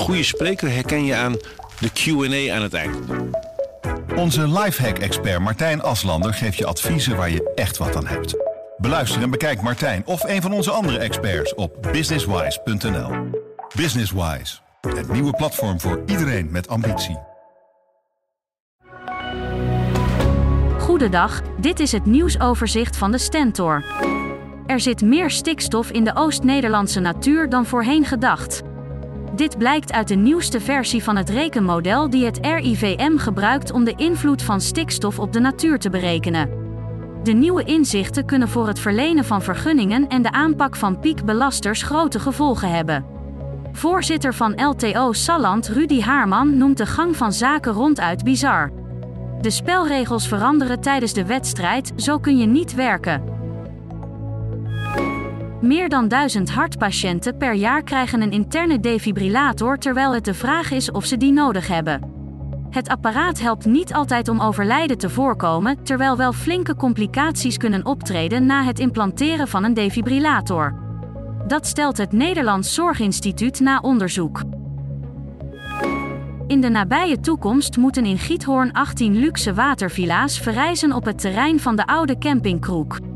goede spreker herken je aan de Q&A aan het eind. Onze lifehack-expert Martijn Aslander geeft je adviezen waar je echt wat aan hebt. Beluister en bekijk Martijn of een van onze andere experts op businesswise.nl. Businesswise, het nieuwe platform voor iedereen met ambitie. Goedendag, dit is het nieuwsoverzicht van de Stentor. Er zit meer stikstof in de Oost-Nederlandse natuur dan voorheen gedacht. Dit blijkt uit de nieuwste versie van het rekenmodel die het RIVM gebruikt om de invloed van stikstof op de natuur te berekenen. De nieuwe inzichten kunnen voor het verlenen van vergunningen en de aanpak van piekbelasters grote gevolgen hebben. Voorzitter van LTO Salland Rudy Haarman noemt de gang van zaken ronduit bizar. De spelregels veranderen tijdens de wedstrijd, zo kun je niet werken. Meer dan duizend hartpatiënten per jaar krijgen een interne defibrillator terwijl het de vraag is of ze die nodig hebben. Het apparaat helpt niet altijd om overlijden te voorkomen, terwijl wel flinke complicaties kunnen optreden na het implanteren van een defibrillator. Dat stelt het Nederlands Zorginstituut na onderzoek. In de nabije toekomst moeten in Giethoorn 18 luxe watervilla's verrijzen op het terrein van de oude campingkroek.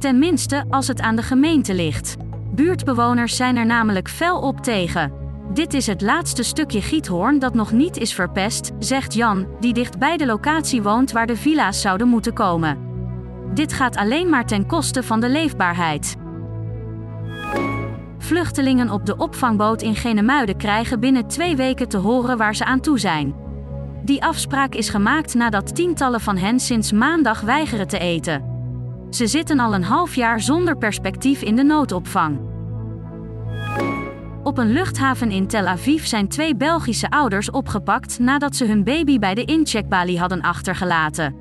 Tenminste, als het aan de gemeente ligt. Buurtbewoners zijn er namelijk fel op tegen. Dit is het laatste stukje Giethoorn dat nog niet is verpest, zegt Jan, die dicht bij de locatie woont waar de villa's zouden moeten komen. Dit gaat alleen maar ten koste van de leefbaarheid. Vluchtelingen op de opvangboot in Genemuiden krijgen binnen twee weken te horen waar ze aan toe zijn. Die afspraak is gemaakt nadat tientallen van hen sinds maandag weigeren te eten. Ze zitten al een half jaar zonder perspectief in de noodopvang. Op een luchthaven in Tel Aviv zijn twee Belgische ouders opgepakt nadat ze hun baby bij de incheckbalie hadden achtergelaten.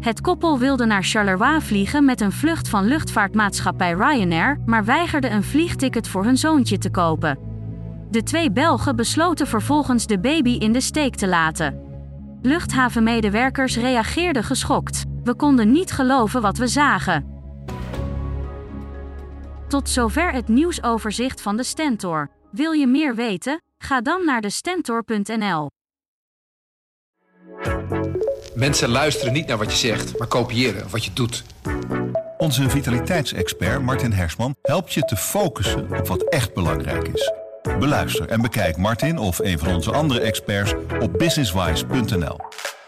Het koppel wilde naar Charleroi vliegen met een vlucht van luchtvaartmaatschappij Ryanair, maar weigerde een vliegticket voor hun zoontje te kopen. De twee Belgen besloten vervolgens de baby in de steek te laten. Luchthavenmedewerkers reageerden geschokt. We konden niet geloven wat we zagen. Tot zover het nieuwsoverzicht van de Stentor. Wil je meer weten? Ga dan naar de Stentor.nl. Mensen luisteren niet naar wat je zegt, maar kopiëren wat je doet. Onze vitaliteitsexpert Martin Hersman helpt je te focussen op wat echt belangrijk is. Beluister en bekijk Martin of een van onze andere experts op businesswise.nl.